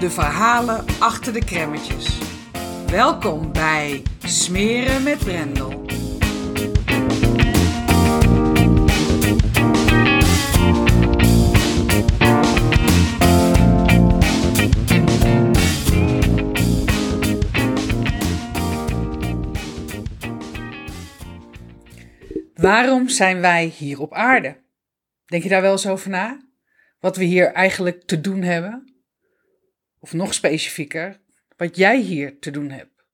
de verhalen achter de kremmetjes. Welkom bij Smeren met Brendel. Waarom zijn wij hier op aarde? Denk je daar wel eens over na? Wat we hier eigenlijk te doen hebben? Of nog specifieker, wat jij hier te doen hebt.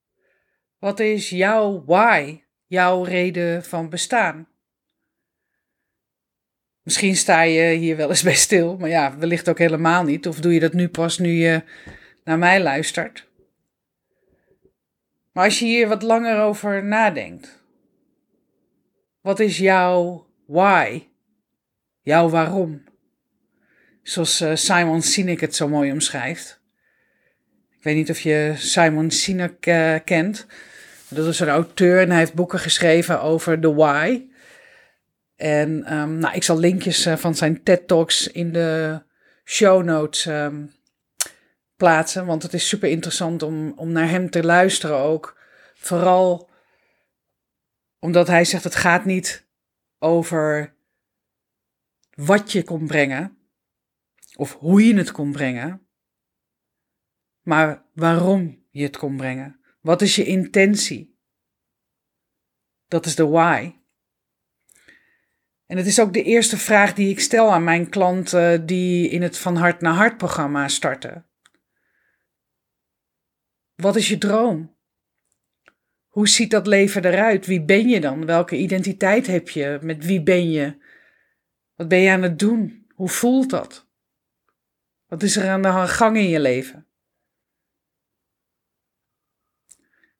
Wat is jouw why, jouw reden van bestaan? Misschien sta je hier wel eens bij stil, maar ja, wellicht ook helemaal niet. Of doe je dat nu pas nu je naar mij luistert? Maar als je hier wat langer over nadenkt, wat is jouw why? Jouw waarom? Zoals eh, Simon Sinek het zo mooi omschrijft. Ik weet niet of je Simon Sinek uh, kent. Dat is een auteur en hij heeft boeken geschreven over the why. En um, nou, ik zal linkjes uh, van zijn TED Talks in de show notes um, plaatsen. Want het is super interessant om, om naar hem te luisteren ook. Vooral omdat hij zegt het gaat niet over wat je kon brengen. Of hoe je het kon brengen maar waarom je het kon brengen. Wat is je intentie? Dat is de why. En het is ook de eerste vraag die ik stel aan mijn klanten die in het Van Hart naar Hart programma starten. Wat is je droom? Hoe ziet dat leven eruit? Wie ben je dan? Welke identiteit heb je? Met wie ben je? Wat ben je aan het doen? Hoe voelt dat? Wat is er aan de gang in je leven?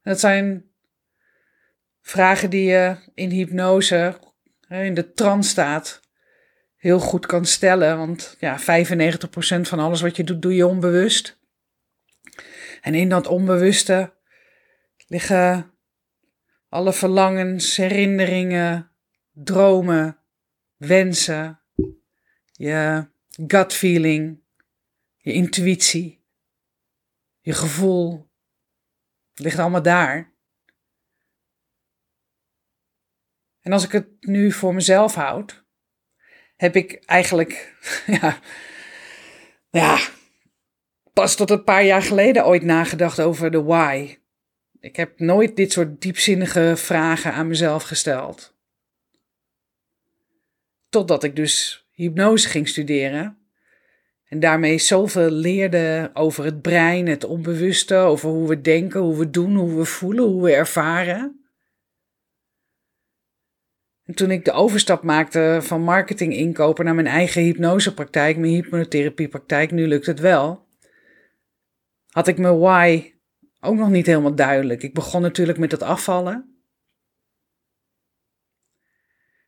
Dat zijn vragen die je in hypnose, in de trance staat, heel goed kan stellen. Want ja, 95% van alles wat je doet, doe je onbewust. En in dat onbewuste liggen alle verlangens, herinneringen, dromen, wensen, je gut feeling, je intuïtie, je gevoel, het ligt allemaal daar. En als ik het nu voor mezelf houd, heb ik eigenlijk, ja, ja, pas tot een paar jaar geleden ooit nagedacht over de why. Ik heb nooit dit soort diepzinnige vragen aan mezelf gesteld. Totdat ik dus hypnose ging studeren en daarmee zoveel leerde over het brein, het onbewuste, over hoe we denken, hoe we doen, hoe we voelen, hoe we ervaren. En toen ik de overstap maakte van marketing inkopen naar mijn eigen hypnosepraktijk, mijn hypnotherapiepraktijk, nu lukt het wel, had ik mijn why ook nog niet helemaal duidelijk. Ik begon natuurlijk met het afvallen.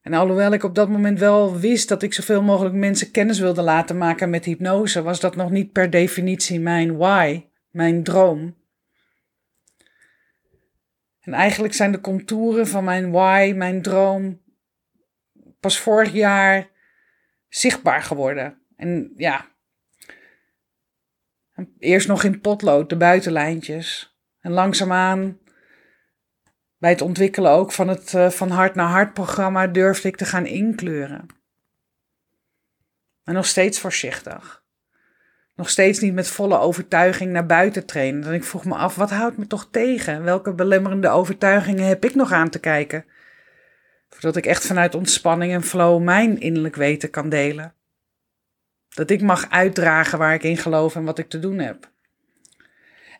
En alhoewel ik op dat moment wel wist dat ik zoveel mogelijk mensen kennis wilde laten maken met hypnose, was dat nog niet per definitie mijn why, mijn droom. En eigenlijk zijn de contouren van mijn why, mijn droom, pas vorig jaar zichtbaar geworden. En ja, eerst nog in potlood, de buitenlijntjes. En langzaamaan bij het ontwikkelen ook van het uh, Van Hart naar Hart programma durfde ik te gaan inkleuren. Maar nog steeds voorzichtig. nog steeds niet met volle overtuiging naar buiten trainen. En ik vroeg me af, wat houdt me toch tegen? Welke belemmerende overtuigingen heb ik nog aan te kijken? Voordat ik echt vanuit ontspanning en flow mijn innerlijk weten kan delen. Dat ik mag uitdragen waar ik in geloof en wat ik te doen heb.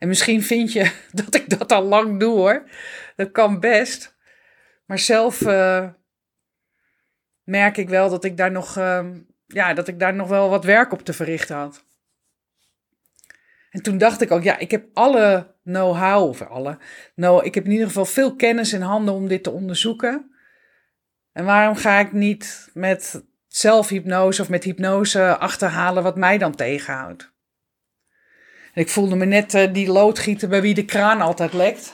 En misschien vind je dat ik dat al lang doe hoor. Dat kan best. Maar zelf uh, merk ik wel dat ik daar nog, uh, ja, dat ik daar nog wel wat werk op te verrichten had. En toen dacht ik ook, ja, ik heb alle know-how, of alle, nou, ik heb in ieder geval veel kennis in handen om dit te onderzoeken. En waarom ga ik niet met zelfhypnose of met hypnose achterhalen wat mij dan tegenhoudt? Ik voelde me net uh, die loodgieter bij wie de kraan altijd lekt.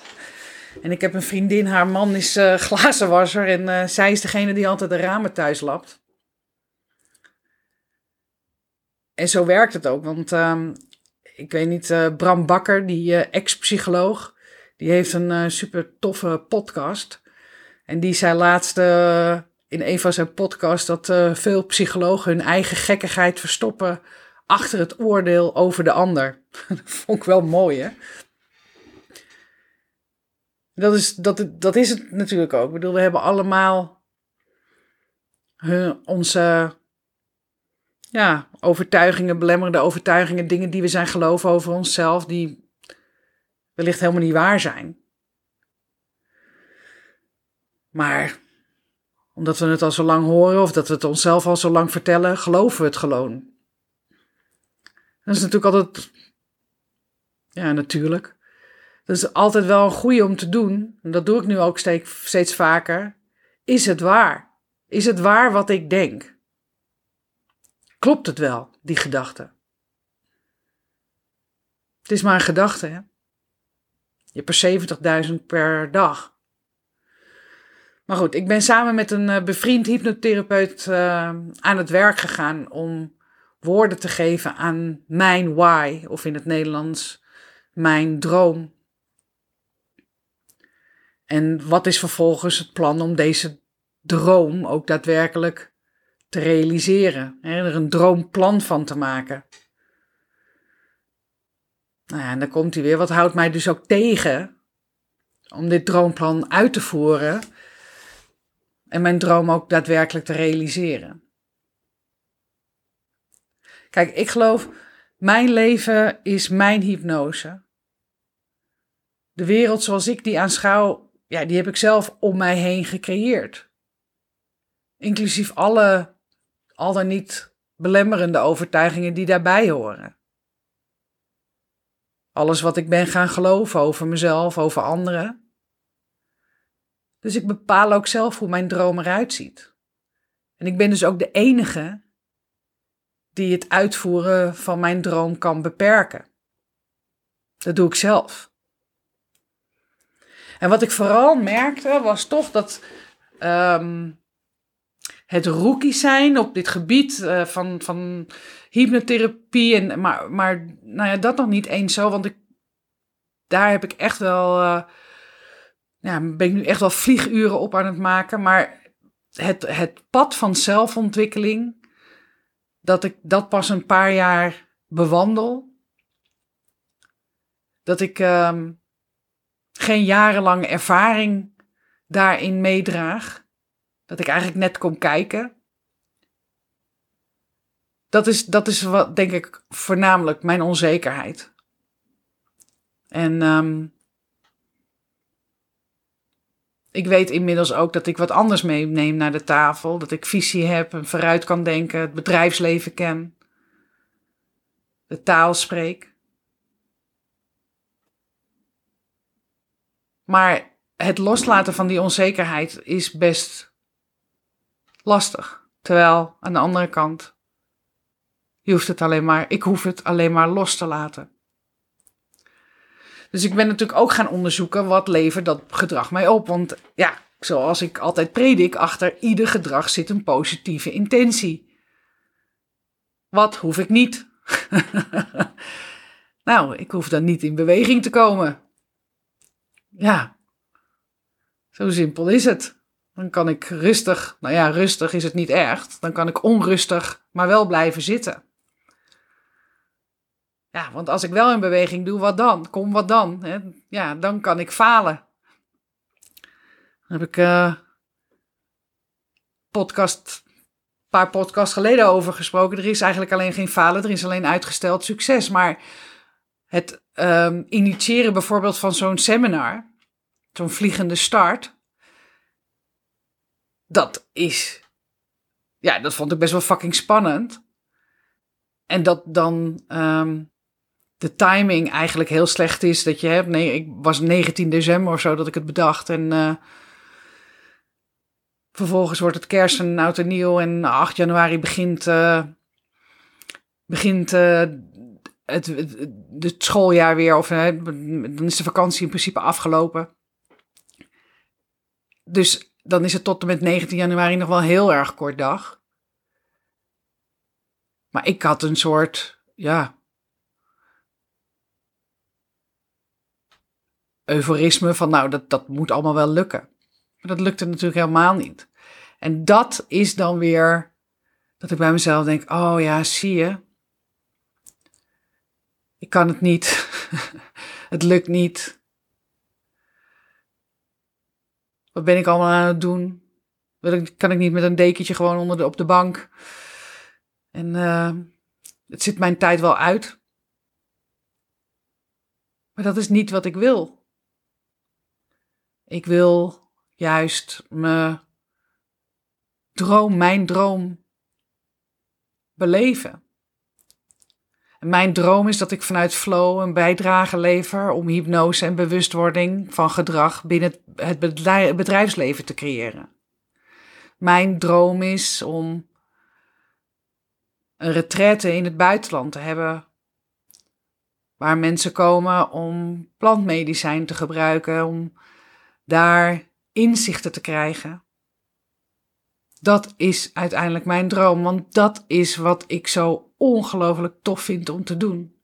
En ik heb een vriendin, haar man is uh, glazenwasser en uh, zij is degene die altijd de ramen thuis lapt. En zo werkt het ook, want uh, ik weet niet, Bram Bakker, die ex-psycholoog, die heeft een super toffe podcast. En die zei laatst in een van zijn podcasts dat veel psychologen hun eigen gekkigheid verstoppen achter het oordeel over de ander. dat vond ik wel mooi, hè? Dat is, dat, dat is het natuurlijk ook. Ik bedoel, we hebben allemaal onze ja, overtuigingen, belemmerende overtuigingen, dingen die we zijn geloven over onszelf, die wellicht helemaal niet waar zijn. Maar omdat we het al zo lang horen of dat we het onszelf al zo lang vertellen, geloven we het gewoon. Dat is natuurlijk altijd, ja, natuurlijk. Dat is altijd wel een goede om te doen. En dat doe ik nu ook steeds, vaker. Is het waar? Is het waar wat ik denk? Klopt het wel, die gedachte? Het is maar een gedachte, hè? Je hebt er 70.000 per dag. Maar goed, ik ben samen met een eh, bevriend hypnotherapeut uh, aan het werk gegaan om woorden te geven aan mijn why, of in het Nederlands mijn droom. En wat is vervolgens het plan om deze droom ook daadwerkelijk te realiseren? Hè, er een droomplan van te maken. Nou ja, en dan komt hij weer. Wat houdt mij dus ook tegen om dit droomplan uit te voeren en mijn droom ook daadwerkelijk te realiseren? Kijk, ik geloof, mijn leven is mijn hypnose. De wereld zoals ik die aanschouw, ja, die heb ik zelf om mij heen gecreëerd. Inclusief alle, al dan niet belemmerende overtuigingen die daarbij horen. Alles wat ik ben gaan geloven over mezelf, over anderen. Dus ik bepaal ook zelf hoe mijn droom eruit ziet. En ik ben dus ook de enige die het uitvoeren van mijn droom kan beperken. Dat doe ik zelf. En wat ik vooral merkte was toch dat um, het rookie zijn op dit gebied uh, van, van hypnotherapie. En, maar maar nou ja, dat nog niet eens zo, want ik, daar heb ik echt wel. Uh, ja, ben ik nu echt wel vlieguren op aan het maken. Maar het, het pad van zelfontwikkeling dat ik dat pas een paar jaar bewandel. Dat ik um, geen jarenlange ervaring daarin meedraag. Dat ik eigenlijk net kom kijken. Dat is, dat is wat, denk ik, voornamelijk mijn onzekerheid. En um, ik weet inmiddels ook dat ik wat anders meeneem naar de tafel. Dat ik visie heb en vooruit kan denken, het bedrijfsleven ken, de taal spreek. Maar het loslaten van die onzekerheid is best lastig. Terwijl aan de andere kant, je hoeft het alleen maar, ik hoef het alleen maar los te laten. Dus ik ben natuurlijk ook gaan onderzoeken wat levert dat gedrag mij op. Want ja, zoals ik altijd predik, achter ieder gedrag zit een positieve intentie. Wat hoef ik niet? nou, ik hoef dan niet in beweging te komen. Ja, zo simpel is het. Dan kan ik rustig, nou ja, rustig is het niet erg. Dan kan ik onrustig, maar wel blijven zitten. Ja, want als ik wel een beweging doe, wat dan? Kom, wat dan? Hè? Ja, dan kan ik falen. Daar heb ik uh, podcast, een paar podcasts geleden over gesproken. Er is eigenlijk alleen geen falen, er is alleen uitgesteld succes. Maar het um, initiëren bijvoorbeeld van zo'n seminar, zo'n vliegende start, dat is, ja, dat vond ik best wel fucking spannend. En dat dan um, de timing eigenlijk heel slecht is. Dat je hebt, nee, ik was 19 december of zo dat ik het bedacht. En uh, vervolgens wordt het kerst en oud en nieuw. En 8 januari begint, uh, begint uh, het, het, het, schooljaar weer. Of dan is de vakantie in principe afgelopen. Dus dan is het tot en met 19 januari nog wel heel erg kort dag. Maar ik had een soort, ja, euforisme van nou, dat, dat moet allemaal wel lukken. Maar dat lukte natuurlijk helemaal niet. En dat is dan weer dat ik bij mezelf denk, oh ja, zie je. Ik kan het niet. het lukt niet. Wat ben ik allemaal aan het doen? Kan ik niet met een dekentje gewoon onder de, op de bank? En uh, het zit mijn tijd wel uit. Maar dat is niet wat ik wil. Ik wil juist mijn droom, mijn droom beleven. En mijn droom is dat ik vanuit flow een bijdrage lever om hypnose en bewustwording van gedrag binnen het bedrijfsleven te creëren. Mijn droom is om een retraite in het buitenland te hebben waar mensen komen om plantmedicijn te gebruiken, om daar inzichten te krijgen. Dat is uiteindelijk mijn droom, want dat is wat ik zo ongelooflijk tof vind om te doen.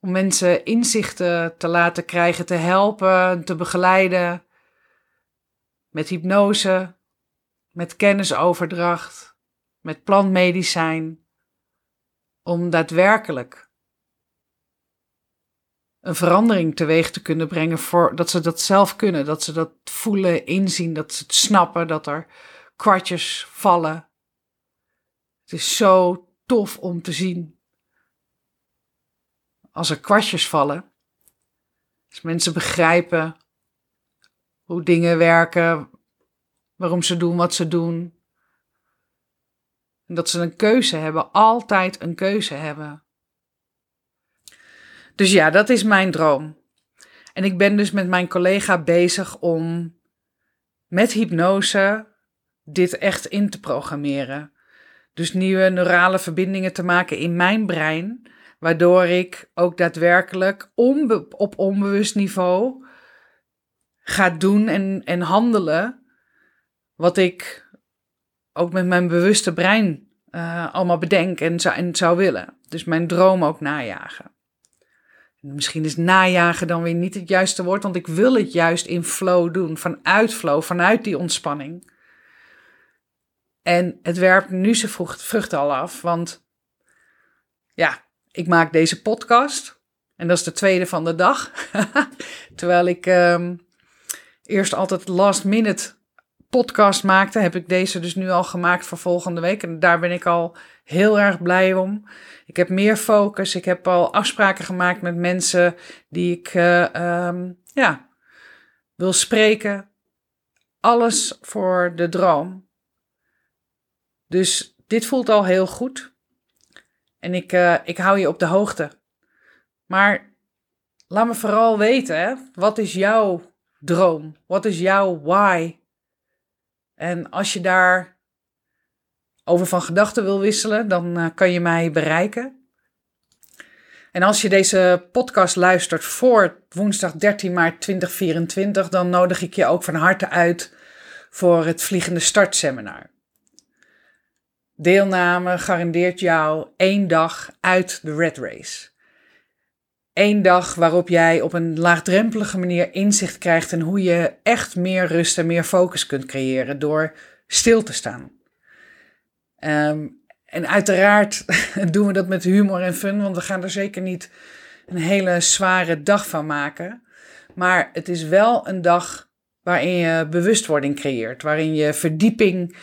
Om mensen inzichten te laten krijgen, te helpen, te begeleiden met hypnose, met kennisoverdracht, met plantmedicijn, om daadwerkelijk een verandering teweeg te kunnen brengen voor dat ze dat zelf kunnen, dat ze dat voelen, inzien, dat ze het snappen, dat er kwartjes vallen. Het is zo tof om te zien. Als er kwartjes vallen, als mensen begrijpen hoe dingen werken, waarom ze doen wat ze doen. En dat ze een keuze hebben, altijd een keuze hebben. Dus ja, dat is mijn droom. En ik ben dus met mijn collega bezig om met hypnose dit echt in te programmeren. Dus nieuwe neurale verbindingen te maken in mijn brein, waardoor ik ook daadwerkelijk op onbewust niveau ga doen en, en handelen wat ik ook met mijn bewuste brein uh, allemaal bedenk en zou, en zou willen. Dus mijn droom ook najagen. Misschien is najagen dan weer niet het juiste woord, want ik wil het juist in flow doen, vanuit flow, vanuit die ontspanning. En het werpt nu zijn vrucht al af, want ja, ik maak deze podcast en dat is de tweede van de dag. Terwijl ik um, eerst altijd last minute podcast maakte, heb ik deze dus nu al gemaakt voor volgende week. En daar ben ik al heel erg blij om. Ik heb meer focus. Ik heb al afspraken gemaakt met mensen die ik uh, um, ja, wil spreken. Alles voor de droom. Dus dit voelt al heel goed. En ik, uh, ik hou je op de hoogte. Maar laat me vooral weten, wat is jouw droom? Wat is jouw why? En als je daar over van gedachten wil wisselen, dan uh, kan je mij bereiken. En als je deze podcast luistert voor woensdag 13 maart 2024, dan nodig ik je ook van harte uit voor het Vliegende Startseminar. Deelname garandeert jou één dag uit de Red Race. Eén dag waarop jij op een laagdrempelige manier inzicht krijgt in hoe je echt meer rust en meer focus kunt creëren door stil te staan. Um, en uiteraard doen we dat met humor en fun, want we gaan er zeker niet een hele zware dag van maken. Maar het is wel een dag waarin je bewustwording creëert, waarin je verdieping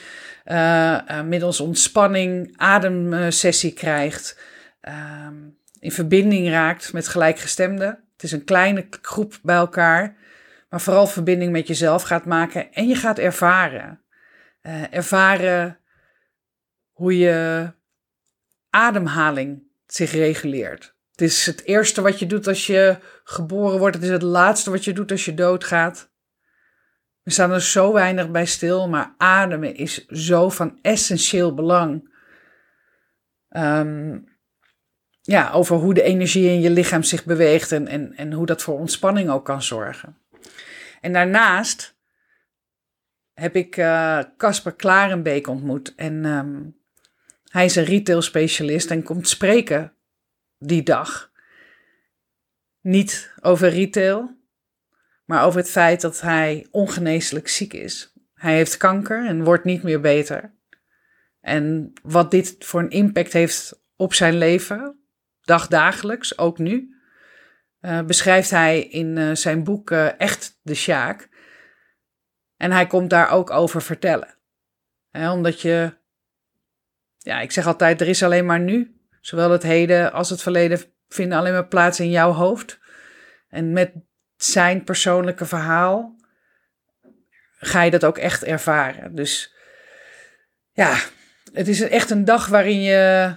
uh, uh, middels ontspanning, ademsessie krijgt, uh, in verbinding raakt met gelijkgestemden. Het is een kleine groep bij elkaar, maar vooral verbinding met jezelf gaat maken en je gaat ervaren. Uh, ervaren hoe je ademhaling zich reguleert. Het is het eerste wat je doet als je geboren wordt. Het is het laatste wat je doet als je doodgaat. We staan er zo weinig bij stil, maar ademen is zo van essentieel belang. Um, ja, over hoe de energie in je lichaam zich beweegt en, en, en hoe dat voor ontspanning ook kan zorgen. En daarnaast heb ik Casper uh, Klarenbeek ontmoet. En um, hij is een retail specialist en komt spreken die dag. Niet over retail, maar over het feit dat hij ongeneeslijk ziek is. Hij heeft kanker en wordt niet meer beter. En wat dit voor een impact heeft op zijn leven, dagdagelijks, ook nu, uh, beschrijft hij in uh, zijn boek uh, Echt de Sjaak. En hij komt daar ook over vertellen. Omdat je, ja, ik zeg altijd, er is alleen maar nu. Zowel het heden als het verleden vinden alleen maar plaats in jouw hoofd. En met zijn persoonlijke verhaal ga je dat ook echt ervaren. Dus ja, het is echt een dag waarin je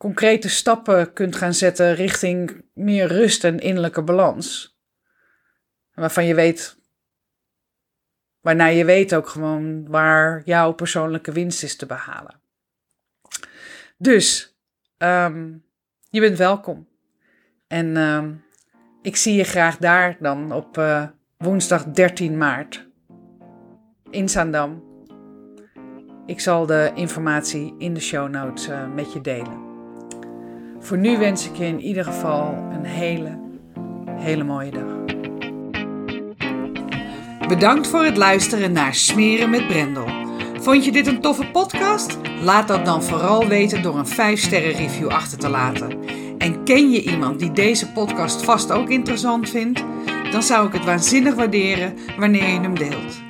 concrete stappen kunt gaan zetten richting meer rust en innerlijke balans. Waarvan je weet, waarna je weet ook gewoon waar jouw persoonlijke winst is te behalen. Dus, um, je bent welkom. En um, ik zie je graag daar dan op uh, woensdag 13 maart in Zaandam. Ik zal de informatie in de show notes uh, met je delen. Voor nu wens ik je in ieder geval een hele, hele mooie dag. Bedankt voor het luisteren naar Smeren met Brendel. Vond je dit een toffe podcast? Laat dat dan vooral weten door een 5-sterren review achter te laten. En ken je iemand die deze podcast vast ook interessant vindt? Dan zou ik het waanzinnig waarderen wanneer je hem deelt.